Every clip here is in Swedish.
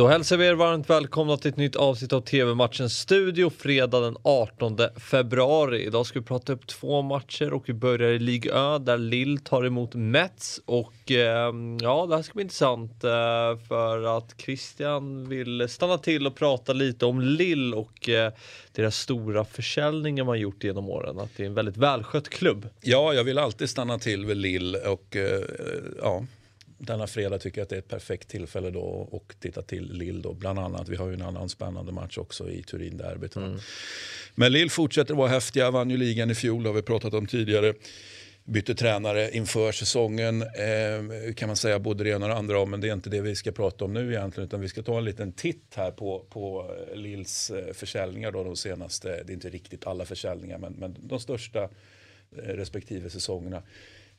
Då hälsar vi er varmt välkomna till ett nytt avsnitt av TV-matchens studio fredag den 18 februari. Idag ska vi prata upp två matcher och vi börjar i Ligue Ö där Lille tar emot Metz och eh, ja, det här ska bli intressant eh, för att Christian vill stanna till och prata lite om Lille och eh, deras stora försäljningar man gjort genom åren. Att det är en väldigt välskött klubb. Ja, jag vill alltid stanna till vid Lille och eh, ja denna fredag tycker jag att det är ett perfekt tillfälle då att titta till Lille. Då. Bland annat, vi har ju en annan spännande match också i Turin-derbyt. Mm. Men Lille fortsätter vara häftiga, vann ju ligan i fjol, har vi pratat om tidigare. Bytte tränare inför säsongen, eh, kan man säga både det ena och det andra om, men det är inte det vi ska prata om nu egentligen, utan vi ska ta en liten titt här på, på Lills eh, försäljningar då de senaste, det är inte riktigt alla försäljningar, men, men de största eh, respektive säsongerna.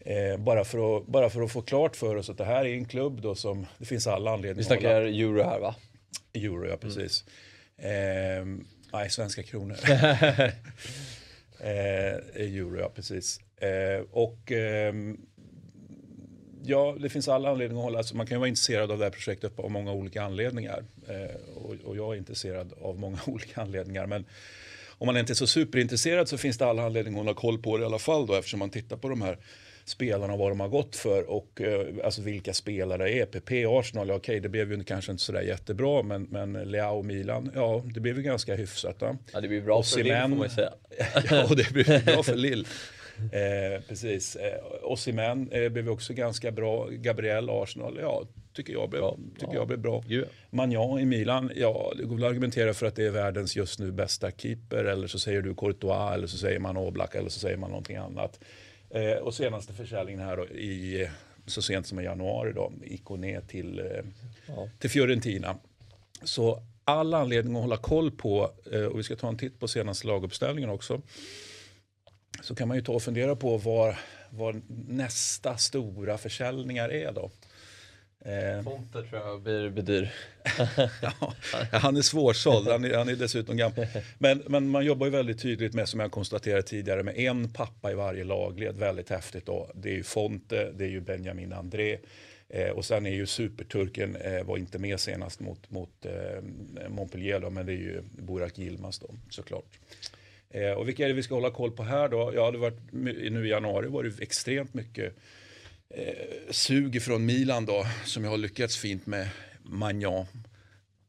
Eh, bara, för att, bara för att få klart för oss att det här är en klubb då som det finns alla anledningar Vi snackar euro här va? Euro ja, precis. Mm. Eh, nej, svenska kronor. eh, euro ja, precis. Eh, och ehm, ja, det finns alla anledningar att hålla, alltså man kan ju vara intresserad av det här projektet av många olika anledningar. Eh, och, och, jag är intresserad av många olika anledningar. Men om man inte är så superintresserad så finns det alla anledningar att hålla koll på det i alla fall då eftersom man tittar på de här spelarna vad de har gått för och eh, alltså vilka spelare är PP, Arsenal, ja, okej det blev ju kanske inte sådär jättebra men, men Leao Milan, ja det blev ju ganska hyfsat. Ja, det blir bra för Lille får man säga. ja, och det blir bra för Lille. Eh, precis. Eh, Osimhen eh, blev också ganska bra. Gabriel, Arsenal, ja tycker jag blev, ja, tycker ja. jag blev bra. Yeah. Magnan i Milan, ja det går väl att argumentera för att det är världens just nu bästa keeper eller så säger du Courtois eller så säger man Oblak eller så säger man någonting annat. Eh, och senaste försäljningen här då, i, så sent som i januari då, Ikoné till, eh, ja. till Fiorentina. Så all anledning att hålla koll på, eh, och vi ska ta en titt på senaste laguppställningen också. Så kan man ju ta och fundera på var, var nästa stora försäljningar är då. Eh, Fonter tror jag blir, blir dyr. ja, han är svårsåld, han är, han är dessutom gammal. Men, men man jobbar ju väldigt tydligt med, som jag konstaterade tidigare, med en pappa i varje lagled. Väldigt häftigt då. Det är ju Fonte, det är ju Benjamin André. Eh, och sen är ju superturken, eh, var inte med senast mot, mot eh, Montpellier då, men det är ju Burak Yilmaz då såklart. Eh, och vilka är det vi ska hålla koll på här då? Ja, det varit, nu i januari var det extremt mycket eh, sug från Milan då, som jag har lyckats fint med Magnan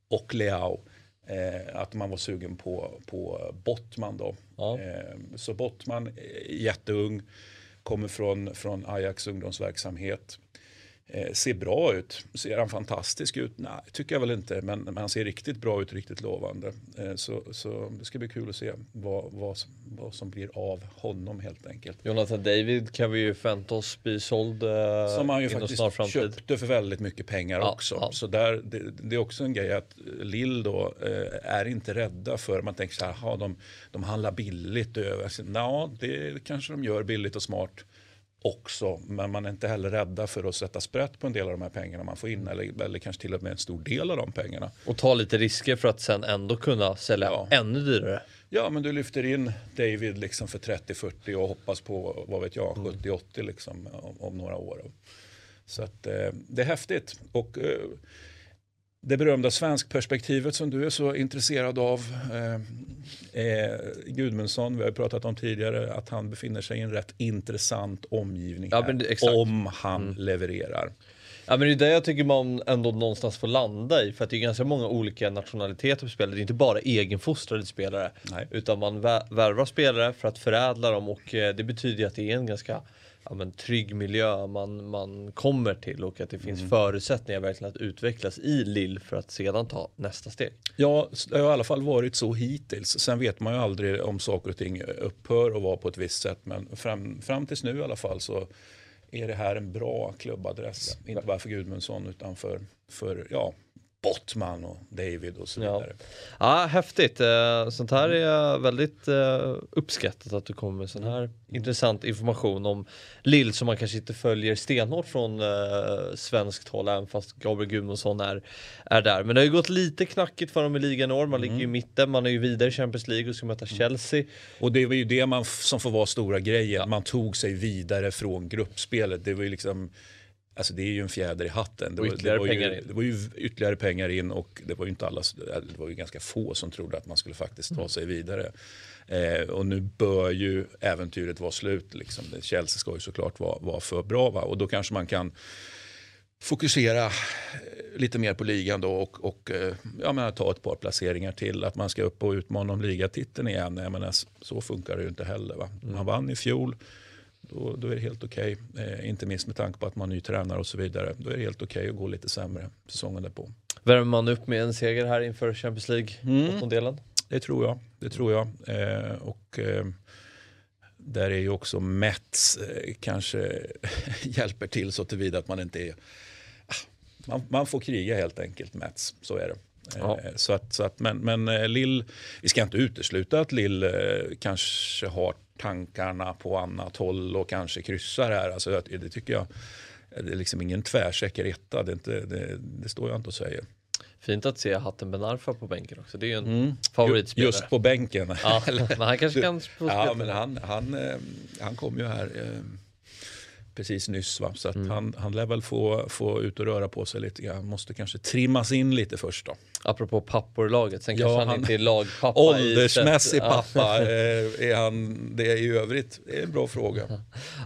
och Leao. Eh, att man var sugen på, på Bottman då. Ja. Eh, så Bottman, eh, jätteung, kommer från, från Ajax ungdomsverksamhet. Eh, ser bra ut. Ser han fantastisk ut? Nej, tycker jag väl inte. Men, men han ser riktigt bra ut, riktigt lovande. Eh, så, så det ska bli kul att se vad, vad, vad som blir av honom helt enkelt. Jonathan David kan vi ju förvänta oss bli såld eh, Som han ju faktiskt köpte för väldigt mycket pengar ja, också. Ja. Så där, det, det, är också en grej att Lill då eh, är inte rädda för, man tänker så här, de, de handlar billigt över. Ja, det kanske de gör billigt och smart också. Men man är inte heller rädda för att sätta sprätt på en del av de här pengarna man får in. Eller, eller kanske till och med en stor del av de pengarna. Och ta lite risker för att sen ändå kunna sälja ja. ännu dyrare. Ja, men du lyfter in David liksom för 30-40 och hoppas på, vad vet jag, 70-80 mm. liksom, om, om, några år. Så att, eh, det är häftigt. Och eh, det berömda svenskperspektivet som du är så intresserad av. Eh, eh, Gudmundsson, vi har pratat om tidigare, att han befinner sig i en rätt intressant omgivning ja, här, om han mm. levererar. Ja, men det är det jag tycker man ändå någonstans får landa i. För att det är ganska många olika nationaliteter på spelare. Det är inte bara egenfostrade spelare. Nej. Utan man värvar spelare för att förädla dem och eh, det betyder att det är en ganska ja, men, trygg miljö man, man kommer till och att det finns mm. förutsättningar verkligen att utvecklas i Lill för att sedan ta nästa steg. Ja, det har i alla fall varit så hittills. Sen vet man ju aldrig om saker och ting upphör och vara på ett visst sätt. Men fram, fram tills nu i alla fall så är det här en bra klubbadress. Ja. Inte bara för Gudmundsson utan för, för ja, Bottman och David och så vidare. Ja, ja häftigt. Eh, sånt här är väldigt eh, uppskattat att du kommer med sån här mm. intressant information om Lill som man kanske inte följer stenhårt från uh, svenskt håll även fast Gabriel Gudmundsson är, är där. Men det har ju gått lite knackigt för dem i ligan i år. Man mm. ligger i mitten, man är ju vidare i Champions League och ska möta mm. Chelsea. Och det var ju det man, som får vara stora grejen. Man tog sig vidare från gruppspelet. Det var ju liksom Alltså det är ju en fjäder i hatten. Det var, det var ju. Det var ju ytterligare pengar in och det var ju inte alla, det var ju ganska få som trodde att man skulle faktiskt Mm. ta sig vidare. Eh, och nu bör ju äventyret vara slut. Liksom. Chelsea ska ju såklart vara, vara för bra va? och då kanske man kan fokusera eh, lite mer på ligan då och, och eh, jag menar, ta ett par placeringar till. Att man ska upp och utmana om ligatiteln igen. Jag menar, så funkar det ju inte heller. Va? Man vann i fjol. Då, då är det helt okej. Eh, inte minst med tanke på att man är ny tränare och så vidare. Då är det helt okej att gå lite sämre säsongen därpå. Värmer man upp med en seger här inför Champions League Mm. Det tror jag. Det tror jag. Eh, och eh, där är ju också Mets eh, kanske hjälper till så tillvida att man inte är... Ah, Man, man får kriga helt enkelt Mets, så är det. Ja. Eh, Så att, så att, men men eh, Lill, vi ska inte utesluta att Lill eh, kanske har tankarna på annat håll och kanske kryssar här. Alltså, det det tycker jag. Det är liksom ingen tvärsäker etta, det, inte, det, det står jag inte och säger. Fint att se Hatten Ben Arfa på bänken också. Det är ju en Mm. favoritspelare. Just på bänken. Ja, men han kanske kan få Ja, men han, han, han kom ju här precis nyss. Va? Så att Mm. han, han lär väl få, få ut och röra på sig lite grann. Måste kanske trimmas in lite först då. Apropå pappor-laget, sen Ja, kanske han, han- inte är lagpappa i Åldersmässig pappa, eh, är han det i övrigt? Det är en bra fråga.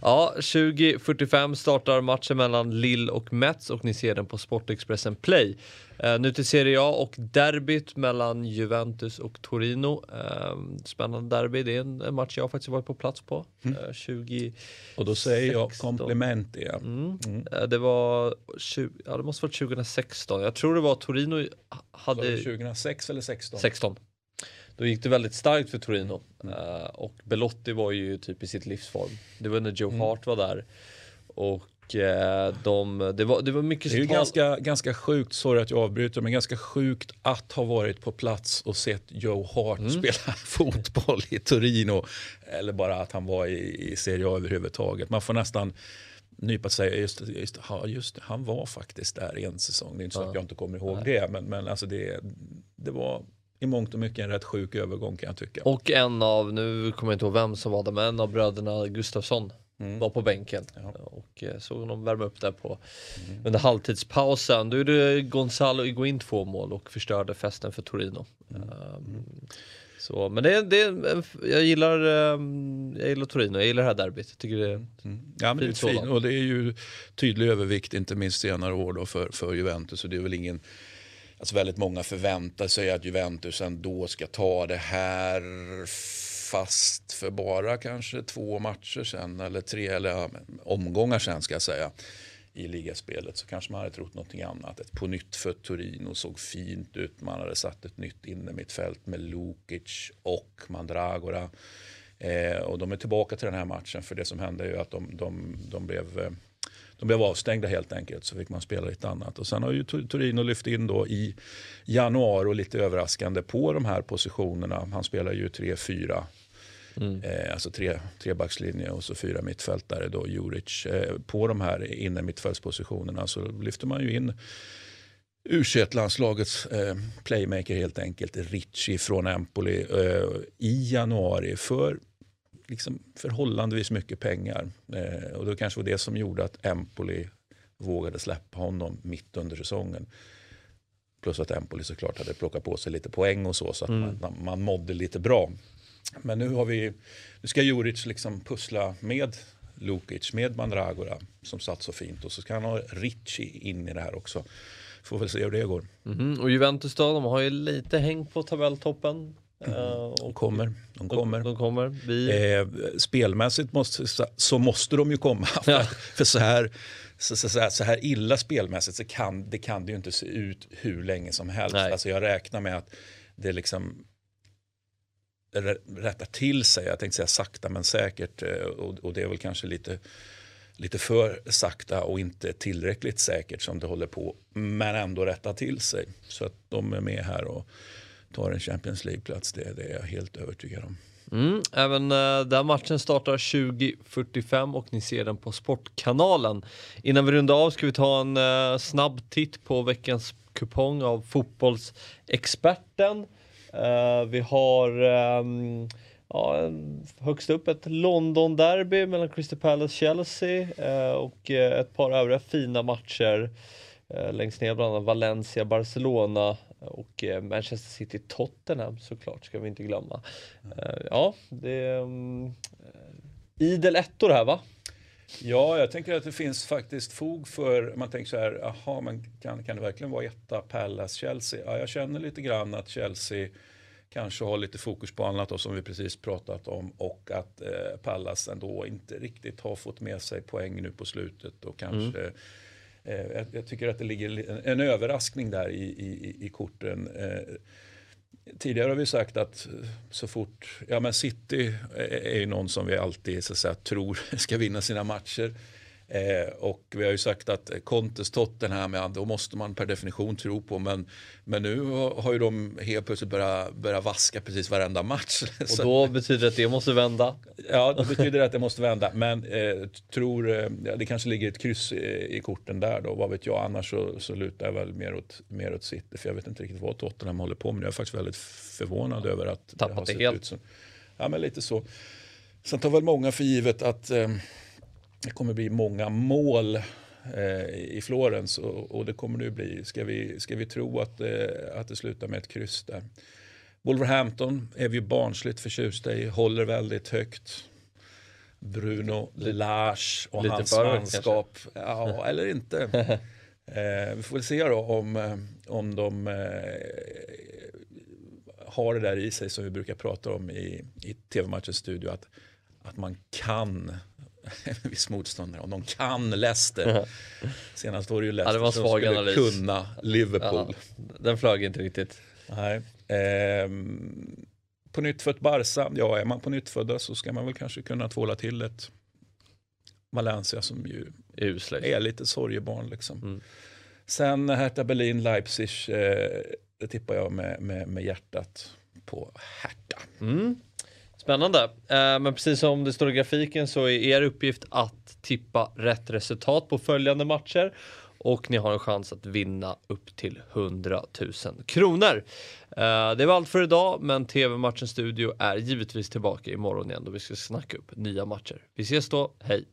Ja, 20.45 startar matchen mellan Lille och Mets och ni ser den på Sportexpressen Play. Eh, nu till Serie A och derbyt mellan Juventus och Torino. Eh, spännande derby, det är en, en match jag faktiskt varit på plats på. Eh, 20... Och då säger jag 16. komplement igen. Mm. Eh, det var 20, ja, det måste varit 2016. Jag tror det var Torino hade det 2006 eller 16? 16. Då gick det väldigt starkt för Torino. Mm. Eh, och Belotti var ju typ i sitt livsform. Det var när Joe Mm. Hart var där. Och eh, de, det, var, det var mycket Det är ganska, ganska sjukt, sorry att jag avbryter, men ganska sjukt att ha varit på plats och sett Joe Hart Mm. spela fotboll i Torino. Eller bara att han var i, i Serie A överhuvudtaget. Man får nästan nypa sig, just, det, just, det, ja, just det, han var faktiskt där i en säsong. Det är inte så Ja. att jag inte kommer ihåg det, men, men alltså det, det var i mångt och mycket en rätt sjuk övergång kan jag tycka. Och en av, nu kommer jag inte ihåg vem som var där, men en av bröderna Gustafsson Mm. var på bänken. Ja. Och eh, såg honom värma upp där på Mm. under halvtidspausen. Då gjorde Gonzalo Higuain två mål och förstörde festen för Torino. Mm. Um, så, men det, är- det, är jag, gillar, um, jag gillar Torino, jag gillar det här derbyt. Jag tycker det är Mm. Ja, men det är Fint ett fint, sådan. och det är ju tydlig övervikt, inte minst senare år då för, för Juventus. Och det är väl ingen, alltså väldigt många förväntar sig att Juventus ändå ska ta det här fast för bara kanske två matcher sen eller tre eller omgångar sen ska jag säga i ligaspelet så kanske man hade trott någonting annat. Ett på nytt för Torino såg fint ut. Man hade satt ett nytt innermittfält med Lukic och Mandragora. Eh, och de är tillbaka till den här matchen för det som hände är ju att de, de, de blev eh, de blev avstängda helt enkelt så fick man spela lite annat. Och sen har ju Tor- Torino lyft in då i januari och lite överraskande på de här positionerna. Han spelar ju 3-4 Mm. Eh, alltså tre, trebackslinje och så fyra mittfältare då, Juric. Eh, på de här inne mittfältspositionerna så lyfter man ju in u landslagets eh, playmaker helt enkelt, Ricci från Empoli eh, i januari för liksom förhållandevis mycket pengar. Eh, och det kanske var det som gjorde att Empoli vågade släppa honom mitt under säsongen. Plus att Empoli såklart hade plockat på sig lite poäng och så, så att Mm. man, man mådde lite bra. Men nu har vi, nu ska Juric liksom pussla med Lukic, med Mandragora som satt så fint och så ska han ha Ricci in i det här också. Får väl se hur det går. Mhm, Och Juventus då, de har ju lite häng på tabelltoppen. Eh, De kommer. De kommer. De, kommer. Vi, Eh, spelmässigt måste, så måste de ju komma. För, Ja. för så, här, så, så, så, här, illa spelmässigt så kan det, kan det ju inte se ut hur länge som helst. Nej. Alltså jag räknar med att det liksom rä- rättar till sig. Jag tänkte säga sakta men säkert. eh, Och, och det är väl kanske lite, lite för sakta och inte tillräckligt säkert som det håller på. Men ändå rätta till sig. Så att de är med här och tar en Champions League-plats. Det, det är jag helt övertygad om. Mm, även uh, den matchen startar 20.45 och ni ser den på Sportkanalen. Innan vi rundar av ska vi ta en eh, snabb titt på veckans kupong av Fotbollsexperten. Eh, vi har ehm, ja, högst upp ett London-derby mellan Crystal Palace-Chelsea eh, och eh, ett par övriga fina matcher. Eh, längst ner bland annat Valencia, Barcelona och eh, Manchester City, Tottenham såklart ska vi inte glömma. Eh, ja, det är um, idel ettor här va? Ja, jag tänker att det finns faktiskt fog för, man tänker så här, jaha, men kan, kan det verkligen vara etta Pallas-Chelsea? Ja, jag känner lite grann att Chelsea kanske har lite fokus på annat då, som vi precis pratat om och att eh, Pallas ändå inte riktigt har fått med sig poäng nu på slutet och kanske mm. Eh, jag, tycker att det ligger en, en överraskning där i, i, i korten. Eh, tidigare har vi sagt att så fort, ja men City är ju någon som vi alltid så att säga, tror ska vinna sina matcher. Eh, och vi har ju sagt att Contes Tottenham, ja, då måste man per definition tro på. Men, men nu har ju de helt plötsligt börjat, börjat vaska precis varenda match. Och då betyder det att det måste vända? Ja, det betyder att det måste vända. Men eh, tror, eh, ja, det kanske ligger ett kryss i, i, korten där då. Vad vet jag, annars så, så lutar jag väl mer åt, mer åt City. För jag vet inte riktigt vad Tottenham håller på med. Jag är faktiskt väldigt förvånad ja, över att Tappat det har sett det helt. ut som. Ja, men lite så. Sen tar väl många för givet att eh, det kommer bli många mål eh, i Florens och, det kommer det bli. Ska vi, ska vi tro att, eh, att det slutar med ett kryss där? Wolverhampton är vi barnsligt förtjusta i, håller väldigt högt. Bruno Lage och Lite hans manskap. Ja, eller inte. Eh, vi får väl se då om, eh, om de eh, har det där i sig som vi brukar prata om i, i tv-matchens studio. Att, att man kan viss motståndare och de kan Leicester. Senast var det ju Leicester ja, det var som skulle analys. kunna Liverpool. Ja, den flög inte riktigt. Nej. Ehm, på nytt för ett Barca, ja är man på nytt födda så ska man väl kanske kunna tvåla till ett Valencia som ju Uslägg. är lite sorgebarn. Liksom. Mm. Sen Hertha Berlin, Leipzig, eh, det tippar jag med, med, med hjärtat på Hertha. Mm. Spännande. Eh, men precis som det står i grafiken så är er uppgift att tippa rätt resultat på följande matcher och ni har en chans att vinna upp till 100 000 kronor. Eh, det var allt för idag, men TV-matchen studio är givetvis tillbaka imorgon igen då vi ska snacka upp nya matcher. Vi ses då, hej!